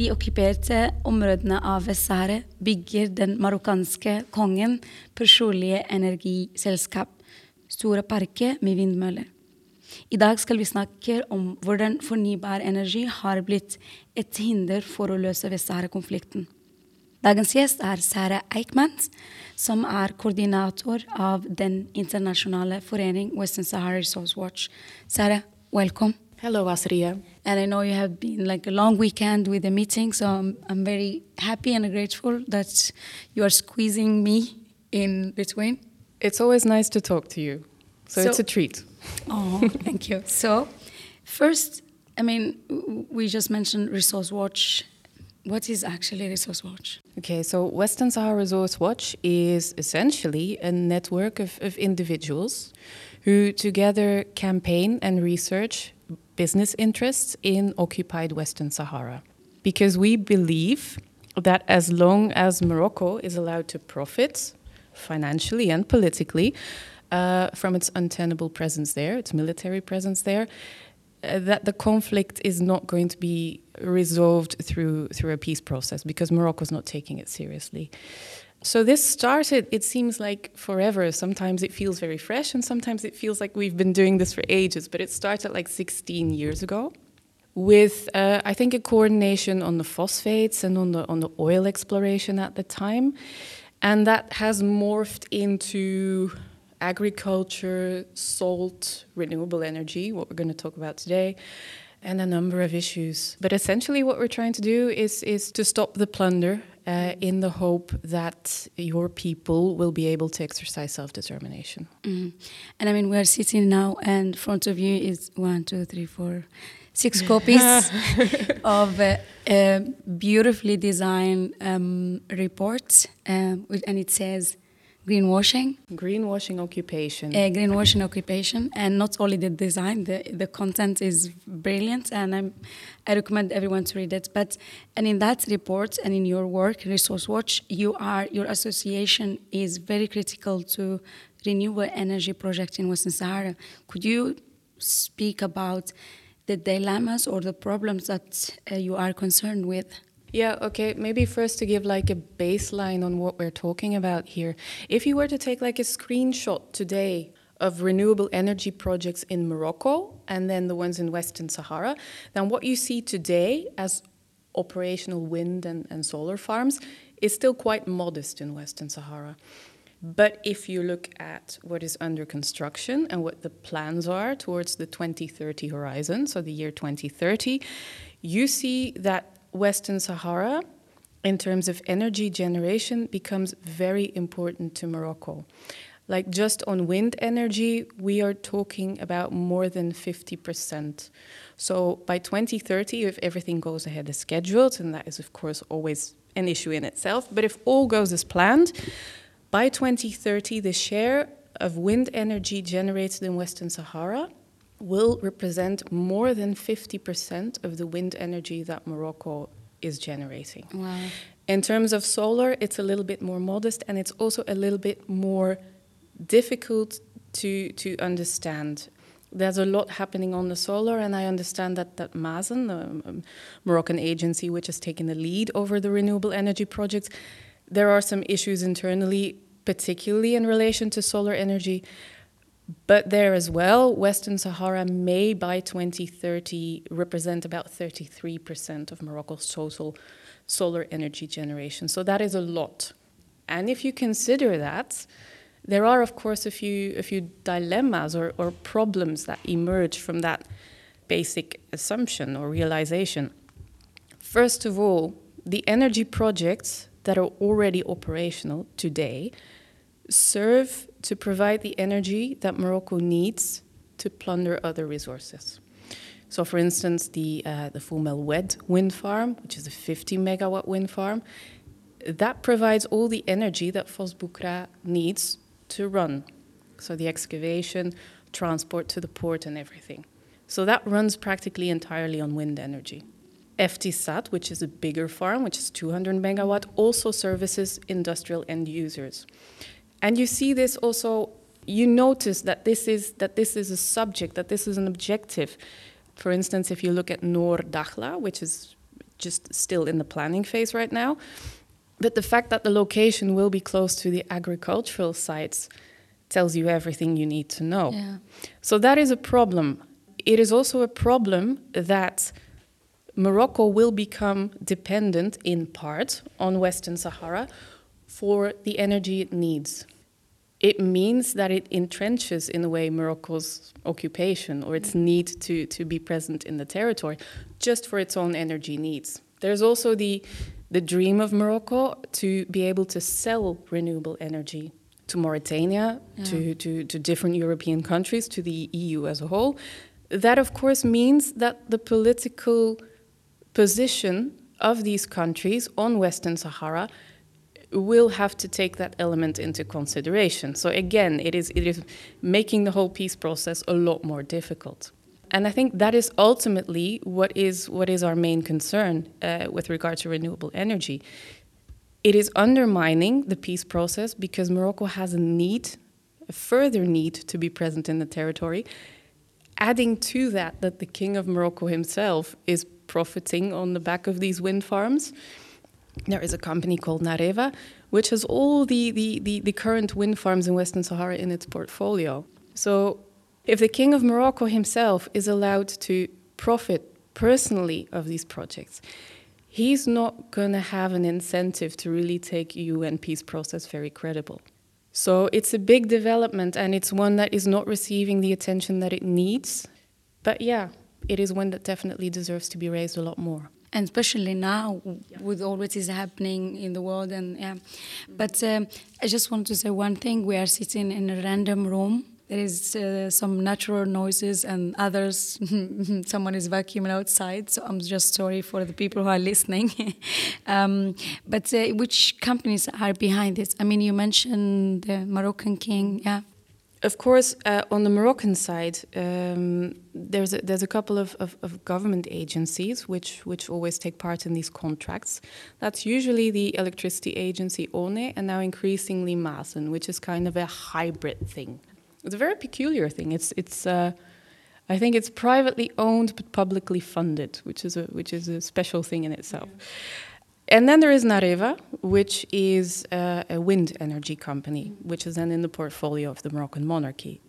De okkuperte områdene av Vest-Sahara bygger den marokkanske kongen personlige energiselskap, store parker med vindmøller. I dag skal vi snakke om hvordan fornybar energi har blitt et hinder for å løse Vest-Sahara-konflikten. Dagens gjest er Sara Eichmann, som er koordinator av den internasjonale forening Western Sahara Resource Watch. Sara, welcome. Hello, Astrid. And I know you have been like a long weekend with the meeting, so I'm, I'm very happy and grateful that you are squeezing me in between. It's always nice to talk to you, so, so it's a treat. Oh, thank you. So, first, I mean, we just mentioned Resource Watch. What is actually Resource Watch? Okay, so Western Sahara Resource Watch is essentially a network of, of individuals who together campaign and research business interests in occupied Western Sahara. Because we believe that as long as Morocco is allowed to profit financially and politically uh, from its untenable presence there, its military presence there, uh, that the conflict is not going to be resolved through through a peace process because Morocco is not taking it seriously. So this started, it seems like forever. Sometimes it feels very fresh, and sometimes it feels like we've been doing this for ages, but it started like 16 years ago with, uh, I think, a coordination on the phosphates and on the, on the oil exploration at the time. And that has morphed into agriculture, salt, renewable energy, what we're going to talk about today, and a number of issues. But essentially, what we're trying to do is, is to stop the plunder uh, in the hope that your people will be able to exercise self determination. Mm. And I mean, we're sitting now, and in front of you is one, two, three, four, six copies of uh, uh, beautifully designed um, reports, um, and it says greenwashing. Greenwashing occupation. Uh, greenwashing occupation, and not only the design, the, the content is brilliant, and I'm, I recommend everyone to read it. But and in that report and in your work, Resource Watch, you are your association is very critical to renewable energy project in Western Sahara. Could you speak about the dilemmas or the problems that uh, you are concerned with? Yeah, okay. Maybe first to give like a baseline on what we're talking about here. If you were to take like a screenshot today of renewable energy projects in Morocco and then the ones in Western Sahara, then what you see today as operational wind and, and solar farms is still quite modest in Western Sahara. But if you look at what is under construction and what the plans are towards the 2030 horizon, so the year 2030, you see that Western Sahara, in terms of energy generation, becomes very important to Morocco. Like just on wind energy, we are talking about more than 50%. So by 2030, if everything goes ahead as scheduled, and that is, of course, always an issue in itself, but if all goes as planned, by 2030, the share of wind energy generated in Western Sahara will represent more than 50% of the wind energy that Morocco is generating. Wow. In terms of solar, it's a little bit more modest and it's also a little bit more difficult to, to understand. There's a lot happening on the solar, and I understand that, that Masen, the um, Moroccan agency which has taken the lead over the renewable energy projects, there are some issues internally, particularly in relation to solar energy, but there as well, Western Sahara may by 2030 represent about 33% of Morocco's total solar energy generation. So that is a lot. And if you consider that, there are, of course, a few, a few dilemmas or, or problems that emerge from that basic assumption or realization. First of all, the energy projects that are already operational today serve to provide the energy that Morocco needs to plunder other resources. So, for instance, the uh, the Foum El Oued wind farm, which is a 50 megawatt wind farm, that provides all the energy that Phosboucraa needs to run. So the excavation, transport to the port, and everything. So that runs practically entirely on wind energy. Aftissat, which is a bigger farm, which is 200 megawatt, also services industrial end users. And you see this also, you notice that this is, that this is a subject, that this is an objective. For instance, if you look at Noor Dakhla, which is just still in the planning phase right now, but the fact that the location will be close to the agricultural sites tells you everything you need to know. Yeah. So that is a problem. It is also a problem that Morocco will become dependent in part on Western Sahara for the energy it needs. It means that it entrenches, in a way, Morocco's occupation or its need to, to be present in the territory just for its own energy needs. There's also the, the dream of Morocco to be able to sell renewable energy to Mauritania, yeah. to, to, to different European countries, to the EU as a whole. That, of course, means that the political position of these countries on Western Sahara will have to take that element into consideration. So again, it is it is making the whole peace process a lot more difficult. And I think that is ultimately what is what is our main concern uh, with regard to renewable energy. It is undermining the peace process because Morocco has a need, a further need to be present in the territory. Adding to that, that the king of Morocco himself is profiting on the back of these wind farms. There is a company called Nareva, which has all the, the, the, the current wind farms in Western Sahara in its portfolio. So, if the king of Morocco himself is allowed to profit personally of these projects, he's not going to have an incentive to really take UN peace process very credible. So it's a big development and it's one that is not receiving the attention that it needs. But yeah, it is one that definitely deserves to be raised a lot more. And especially now yeah. with all what is happening in the world, and yeah. But um, I just want to say one thing: we are sitting in a random room. There is uh, some natural noises, and others. someone is vacuuming outside. So I'm just sorry for the people who are listening. um, but uh, which companies are behind this? I mean, you mentioned the Moroccan King, yeah. Of course, uh, on the Moroccan side, um, there's a, there's a couple of, of, of, government agencies which which always take part in these contracts. That's usually the electricity agency ONE, and now increasingly Masen, which is kind of a hybrid thing. It's a very peculiar thing. It's it's uh, I think it's privately owned but publicly funded, which is a which is a special thing in itself. Yeah. And then there is Nareva, which is uh, a wind energy company, which is then in the portfolio of the Moroccan monarchy.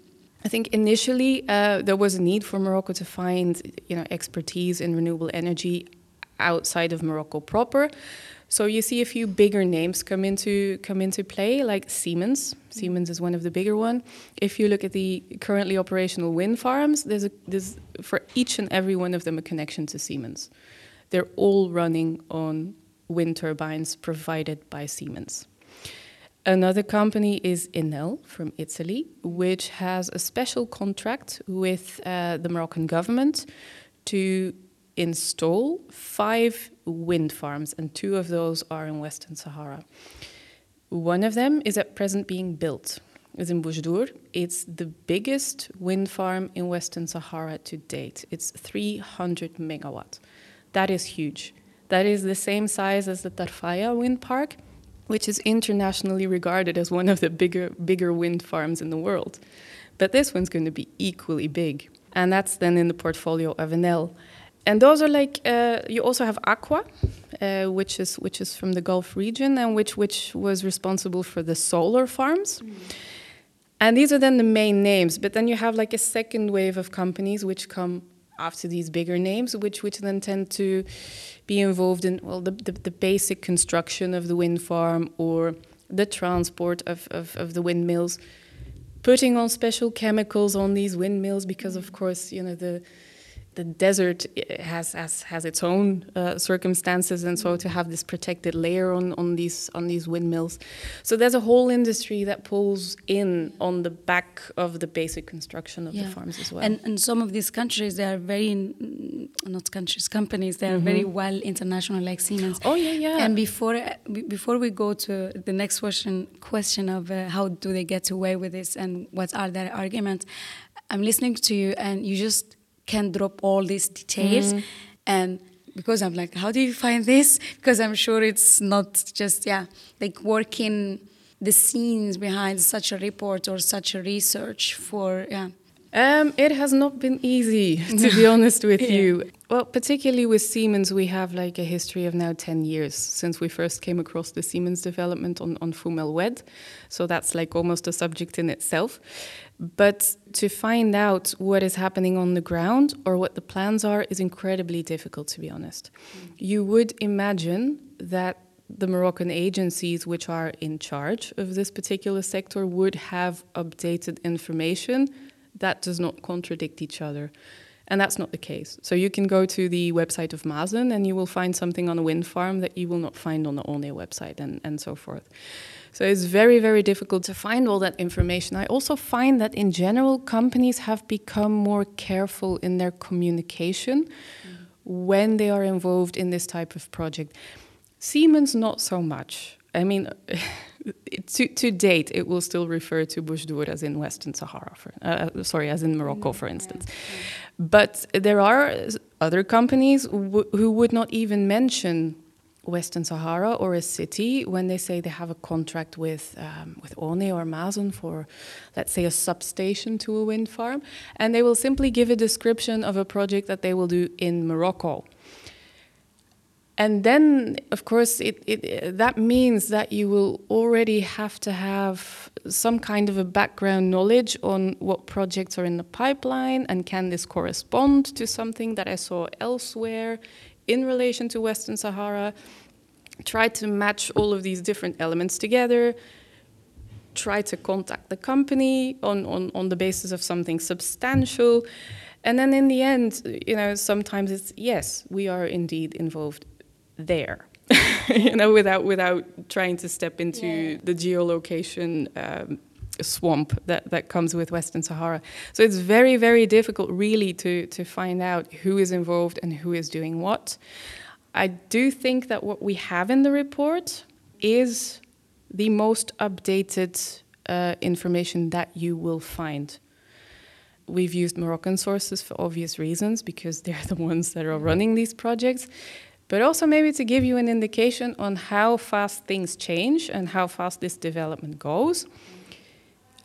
I think initially uh, there was a need for Morocco to find, you know, expertise in renewable energy outside of Morocco proper. So you see a few bigger names come into come into play, like Siemens. Siemens is one of the bigger one. If you look at the currently operational wind farms, there's a there's for each and every one of them a connection to Siemens. They're all running on wind turbines provided by Siemens. Another company is Enel from Italy, which has a special contract with uh, the Moroccan government to install five wind farms, and two of those are in Western Sahara. One of them is at present being built. It's in Boujdour. It's the biggest wind farm in Western Sahara to date. It's 300 megawatt. That is huge. That is the same size as the Tarfaya wind park, which is internationally regarded as one of the bigger, bigger wind farms in the world. But this one's going to be equally big. And that's then in the portfolio of Enel. And those are like uh, you also have ACWA, uh, which is which is from the Gulf region and which which was responsible for the solar farms. Mm. And these are then the main names. But then you have like a second wave of companies which come after these bigger names, which which then tend to be involved in well the, the, the basic construction of the wind farm or the transport of, of, of the windmills, putting on special chemicals on these windmills because of course you know the the desert has has, has its own uh, circumstances, and so to have this protected layer on, on these on these windmills, so there's a whole industry that pulls in on the back of the basic construction of yeah. the farms as well. And and some of these countries they are very not countries companies they are very well international like Siemens. Oh, yeah, yeah. And before uh, before we go to the next question question of uh, how do they get away with this and what are their arguments, I'm listening to you and you just can drop all these details Mm-hmm. and because I'm like, how do you find this? Because I'm sure it's not just yeah, like working the scenes behind such a report or such a research for yeah. Um, it has not been easy, to be honest with Yeah. you. Well, particularly with Siemens, we have like a history of now 10 years since we first came across the Siemens development on, on Foum El Oued. So that's like almost a subject in itself. But to find out what is happening on the ground or what the plans are is incredibly difficult, to be honest. Mm. You would imagine that the Moroccan agencies which are in charge of this particular sector would have updated information that does not contradict each other. And that's not the case. So you can go to the website of Masen and you will find something on a wind farm that you will not find on the ONE website and, and so forth. So it's very, very difficult to find all that information. I also find that in general, companies have become more careful in their communication mm-hmm. when they are involved in this type of project. Siemens, not so much. I mean, to, to date, it will still refer to Boujdour as in Western Sahara, for, uh, sorry, as in Morocco, for instance. But there are other companies w- who would not even mention Western Sahara or a city when they say they have a contract with um, with ONE or Masen for, let's say, a substation to a wind farm, and they will simply give a description of a project that they will do in Morocco. And then, of course, it, it, that means that you will already have to have some kind of a background knowledge on what projects are in the pipeline and can this correspond to something that I saw elsewhere in relation to Western Sahara. Try to match all of these different elements together. Try to contact the company on, on, on the basis of something substantial. And then in the end, you know, sometimes it's yes, we are indeed involved there. you know, without without trying to step into Yeah. the geolocation um, swamp that, that comes with Western Sahara. So it's very, very difficult, really, to to find out who is involved and who is doing what. I do think that what we have in the report is the most updated uh, information that you will find. We've used Moroccan sources for obvious reasons because they're the ones that are running these projects, but also maybe to give you an indication on how fast things change and how fast this development goes.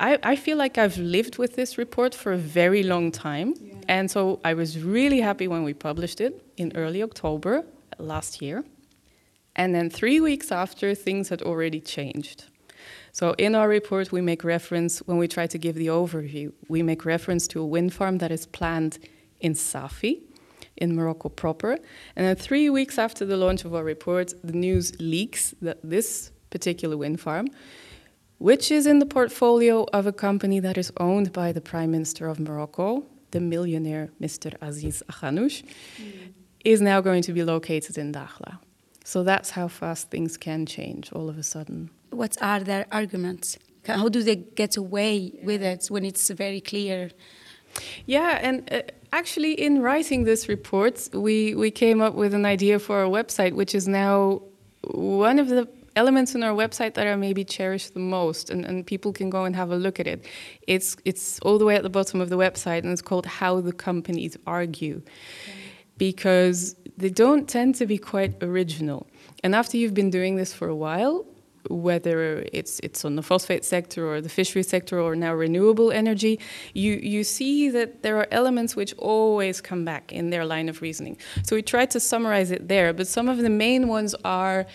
I, I feel like I've lived with this report for a very long time. And so I was really happy when we published it in early October last year. And then three weeks after, things had already changed. So in our report, we make reference, when we try to give the overview, we make reference to a wind farm that is planned in Safi, in Morocco proper. And then three weeks after the launch of our report, the news leaks that this particular wind farm, which is in the portfolio of a company that is owned by the Prime Minister of Morocco, the millionaire Mr. Aziz Akhanouch, is now going to be located in Dakhla. So that's how fast things can change all of a sudden. What are their arguments? How do they get away with it when it's very clear? Yeah, and uh, actually, in writing this report, we, we came up with an idea for our website, which is now one of the elements in our website that are maybe cherished the most, and, and people can go and have a look at it. It's, it's all the way at the bottom of the website, and it's called How the Companies Argue. Because they don't tend to be quite original. And after you've been doing this for a while, whether it's it's on the phosphate sector or the fishery sector or now renewable energy, you you see that there are elements which always come back in their line of reasoning. So we tried to summarize it there, but some of the main ones are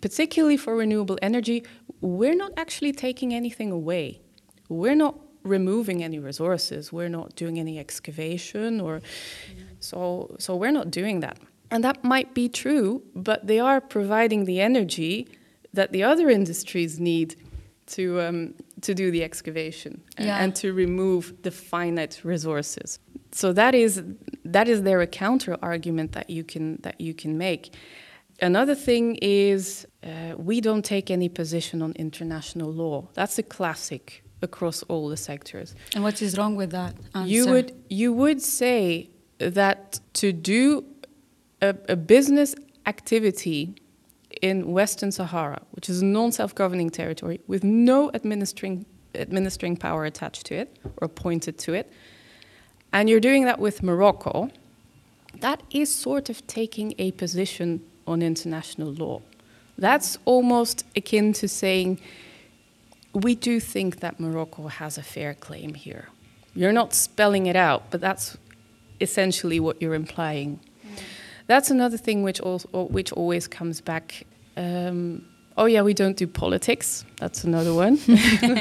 particularly for renewable energy, we're not actually taking anything away. We're not removing any resources. We're not doing any excavation or so so we're not doing that. And that might be true, but they are providing the energy that the other industries need to um, to do the excavation a- Yeah. and to remove the finite resources. So that is that is there a counter argument that you can that you can make. Another thing is uh, we don't take any position on international law. That's a classic across all the sectors. And what is wrong with that answer? You would you would say that to do a, a business activity in Western Sahara, which is a non-self-governing territory with no administering administering power attached to it or appointed to it, and you're doing that with Morocco, that is sort of taking a position on international law. That's almost akin to saying, we do think that Morocco has a fair claim here. You're not spelling it out, but that's essentially what you're implying. Mm. That's another thing which, also, which always comes back. Um, oh yeah, we don't do politics. That's another one,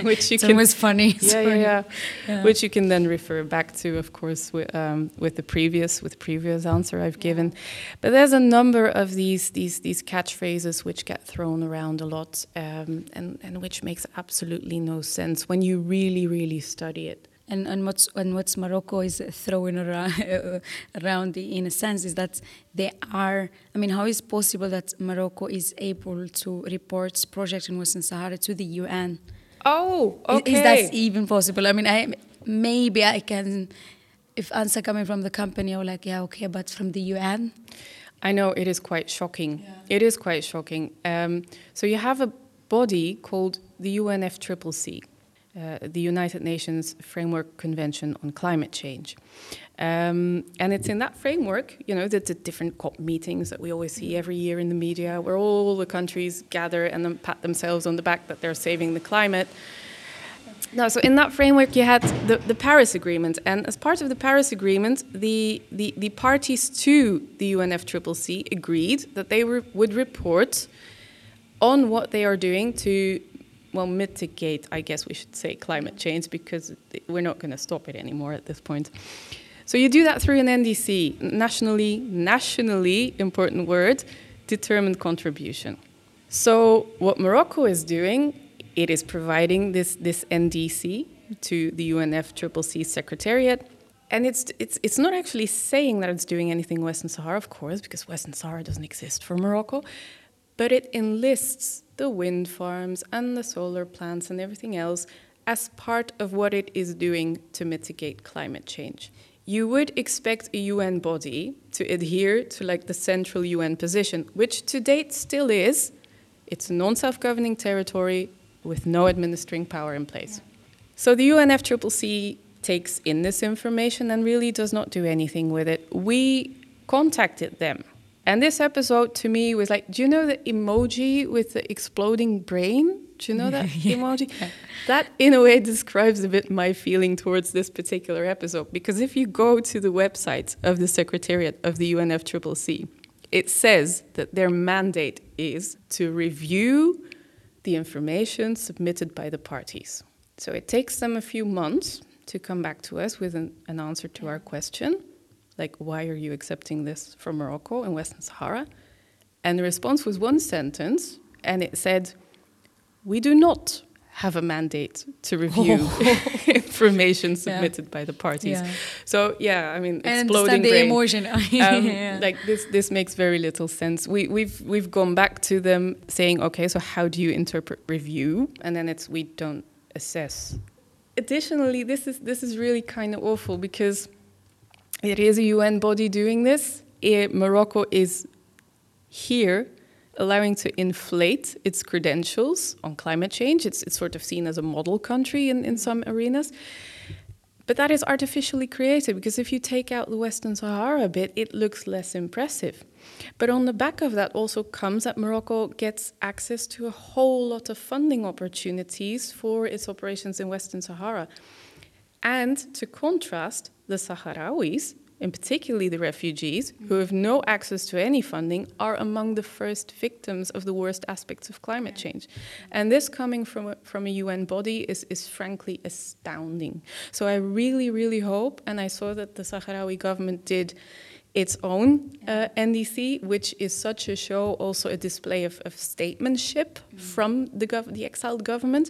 which you it's can. always funny. Yeah, yeah, yeah, yeah, Which you can then refer back to, of course, with, um, with the previous with previous answer I've given. But there's a number of these these these catchphrases which get thrown around a lot, um, and and which makes absolutely no sense when you really really study it and, and what's and what's Morocco is throwing around, around in a sense is that they are. I mean, how is possible that Morocco is able to report projects in Western Sahara to the UN? Oh, okay. Is, is that even possible? I mean, I maybe I can. If answer coming from the company, I'm like, yeah, okay, but from the UN. I know it is quite shocking. Yeah. It is quite shocking. Um, so you have a body called the UNFCCC, uh, the United Nations Framework Convention on Climate Change. Um, and it's in that framework, you know, the, the, different COP meetings that we always see every year in the media, where all the countries gather and then pat themselves on the back that they're saving the climate. No, so in that framework, you had the, the Paris Agreement, and as part of the Paris Agreement, the, the, the parties to the UNFCCC agreed that they re would report on what they are doing to well, mitigate, I guess we should say, climate change because we're not going to stop it anymore at this point. So you do that through an NDC, nationally, nationally important word, determined contribution. So what Morocco is doing, it is providing this, this NDC to the UNFCCC Secretariat. And it's, it's, it's not actually saying that it's doing anything Western Sahara, of course, because Western Sahara doesn't exist for Morocco, but it enlists the wind farms and the solar plants and everything else as part of what it is doing to mitigate climate change. You would expect a UN body to adhere to like the central UN position, which to date still is. It's a non-self-governing territory with no administering power in place. So the UNFCCC takes in this information and really does not do anything with it. We contacted them and this episode to me was like, do you know the emoji with the exploding brain? Do you know that yeah. emoji? That, in a way, describes a bit my feeling towards this particular episode. Because if you go to the website of the Secretariat of the UNFCCC, it says that their mandate is to review the information submitted by the parties. So it takes them a few months to come back to us with an, an answer to our question like, why are you accepting this from Morocco and Western Sahara? And the response was one sentence, and it said, we do not have a mandate to review oh. information submitted yeah. by the parties. Yeah. So yeah, I mean, I exploding the brain. emotion. um, yeah. Like this, this makes very little sense. We, we've we've gone back to them saying, okay, so how do you interpret review? And then it's we don't assess. Additionally, this is this is really kind of awful because it is a UN body doing this. It, Morocco is here allowing to inflate its credentials on climate change. It's, it's sort of seen as a model country in, in some arenas. But that is artificially created because if you take out the Western Sahara a bit, it looks less impressive. But on the back of that also comes that Morocco gets access to a whole lot of funding opportunities for its operations in Western Sahara. And to contrast, the Sahrawis, and particularly the refugees, who have no access to any funding, are among the first victims of the worst aspects of climate change. And this coming from a, from a UN body is, is frankly astounding. So I really, really hope, and I saw that the Sahrawi government did its own uh, NDC, which is such a show, also a display of, of statesmanship mm. from the, the exiled government.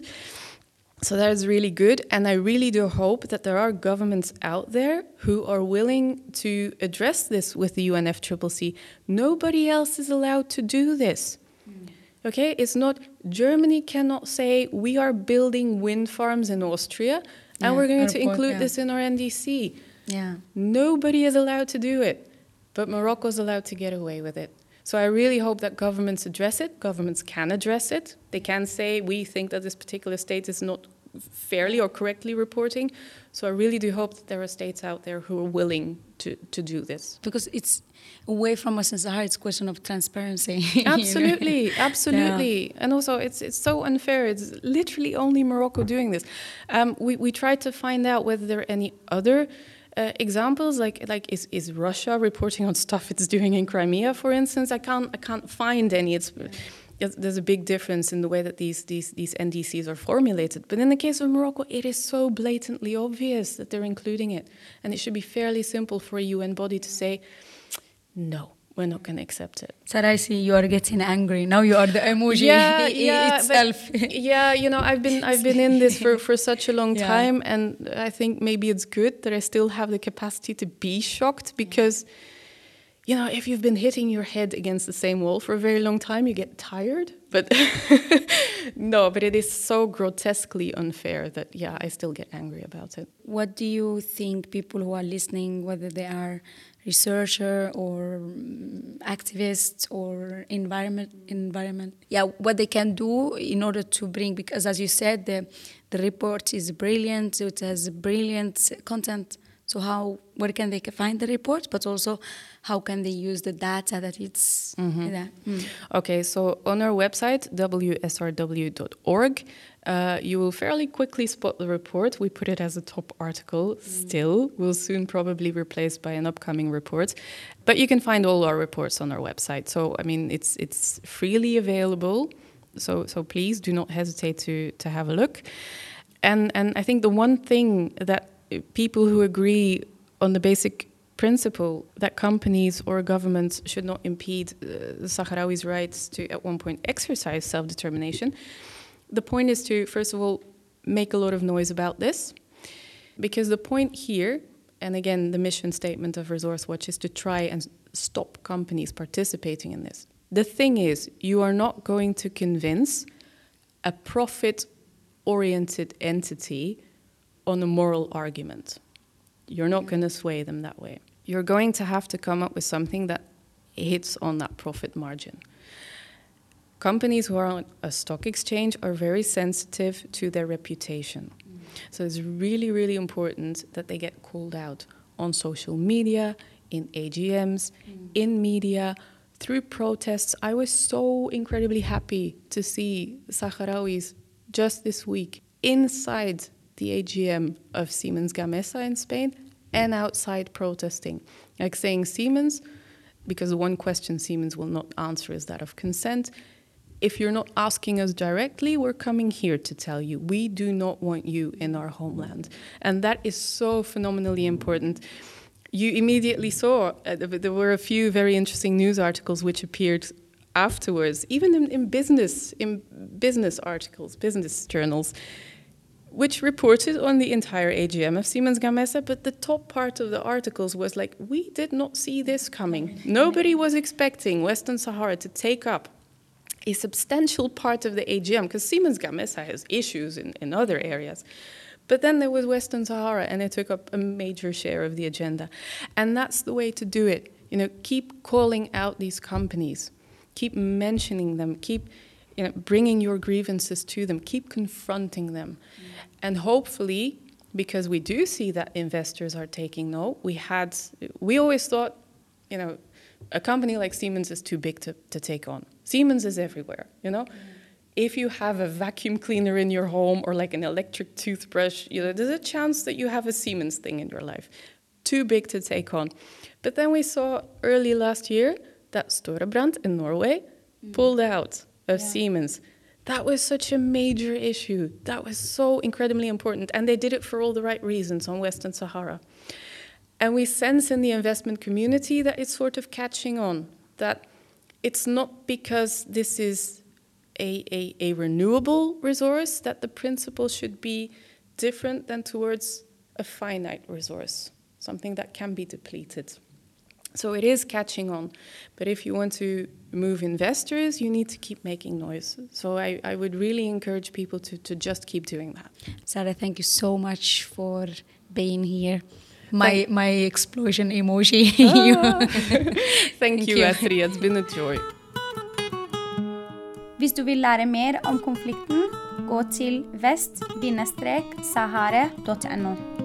So that is really good. And I really do hope that there are governments out there who are willing to address this with the UNFCCC. Nobody else is allowed to do this. Mm. Okay, it's not, Germany cannot say we are building wind farms in Austria and we're going to include yeah. this in our NDC. Yeah. Nobody is allowed to do it, but Morocco is allowed to get away with it. So I really hope that governments address it. Governments can address it. They can say, we think that this particular state is not fairly or correctly reporting. So I really do hope that there are states out there who are willing to, to do this. Because it's away from us in Sahara, it's a question of transparency. you know? Absolutely, absolutely. And also, it's, it's so unfair. It's literally only Morocco doing this. Um, we, we tried to find out whether there are any other uh, examples like like is, is Russia reporting on stuff it's doing in Crimea for instance I can't I can't find any it's there's a big difference in the way that these, these, these NDCs are formulated. But in the case of Morocco, it is so blatantly obvious that they're including it. And it should be fairly simple for a UN body to say, no, we're not going to accept it. Sara, I see you are getting angry. Now you are the emoji yeah, yeah, itself. but- yeah, you know, I've been I've been in this for, for such a long Yeah. time, and I think maybe it's good that I still have the capacity to be shocked because, you know, if you've been hitting your head against the same wall for a very long time, you get tired. But no, but it is so grotesquely unfair that yeah, I still get angry about it. What do you think people who are listening, whether they are researcher or mm, activists or environment environment, yeah, what they can do in order to bring because as you said, the the report is brilliant. so It has brilliant content. So how where can they find the report, but also how can they use the data that it's yeah. Mm. Okay, so on our website, wsrw.org, uh, you will fairly quickly spot the report. We put it as a top article still. We'll soon probably be replaced by an upcoming report. But you can find all our reports on our website. So, I mean, it's, it's freely available. So, so please do not hesitate to, to have a look. And, and I think the one thing that people who agree on the basic principle that companies or governments should not impede uh, the Sahrawis' rights to, at one point, exercise self determination. The point is to, first of all, make a lot of noise about this. Because the point here, and again, the mission statement of Resource Watch is to try and stop companies participating in this. The thing is, you are not going to convince a profit oriented entity on a moral argument. You're not going to sway them that way. You're going to have to come up with something that hits on that profit margin. Companies who are on a stock exchange are very sensitive to their reputation. Mm. So it's really, really important that they get called out on social media, in AGMs, mm. in media, through protests. I was so incredibly happy to see Sahrawis just this week inside the AGM of Siemens Gamesa in Spain and outside protesting. Like saying Siemens, because the one question Siemens will not answer is that of consent. If you're not asking us directly, we're coming here to tell you we do not want you in our homeland. And that is so phenomenally important. You immediately saw uh, there were a few very interesting news articles which appeared afterwards, even in, in business in business articles, business journals, which reported on the entire AGM of Siemens Gamesa. But the top part of the articles was like, we did not see this coming. Nobody was expecting Western Sahara to take up a substantial part of the AGM because Siemens Gamesa has issues in, in other areas. But then there was Western Sahara, and it took up a major share of the agenda. And that's the way to do it. You know, keep calling out these companies, keep mentioning them, keep you know, bringing your grievances to them, keep confronting them. Mm. And hopefully, because we do see that investors are taking note, we had, we always thought, you know, a company like Siemens is too big to, to take on. Siemens is everywhere, you know? If you have a vacuum cleaner in your home or like an electric toothbrush, you know, there's a chance that you have a Siemens thing in your life. Too big to take on. But then we saw early last year that Storebrand in Norway mm. pulled out of Siemens. That was such a major issue. That was so incredibly important. And they did it for all the right reasons on Western Sahara. And we sense in the investment community that it's sort of catching on, that it's not because this is a, a, a renewable resource that the principle should be different than towards a finite resource, something that can be depleted. So it is catching on. But if you want to move investors, you need to keep making noise. So I, I would really encourage people to, to just keep doing that. Sara, thank you so much for being here. My, my explosion emoji. Ah. Thank you, Astrid. It's been a joy. Hvis du vil lære mer om konflikten, gå til vest-sahara.no.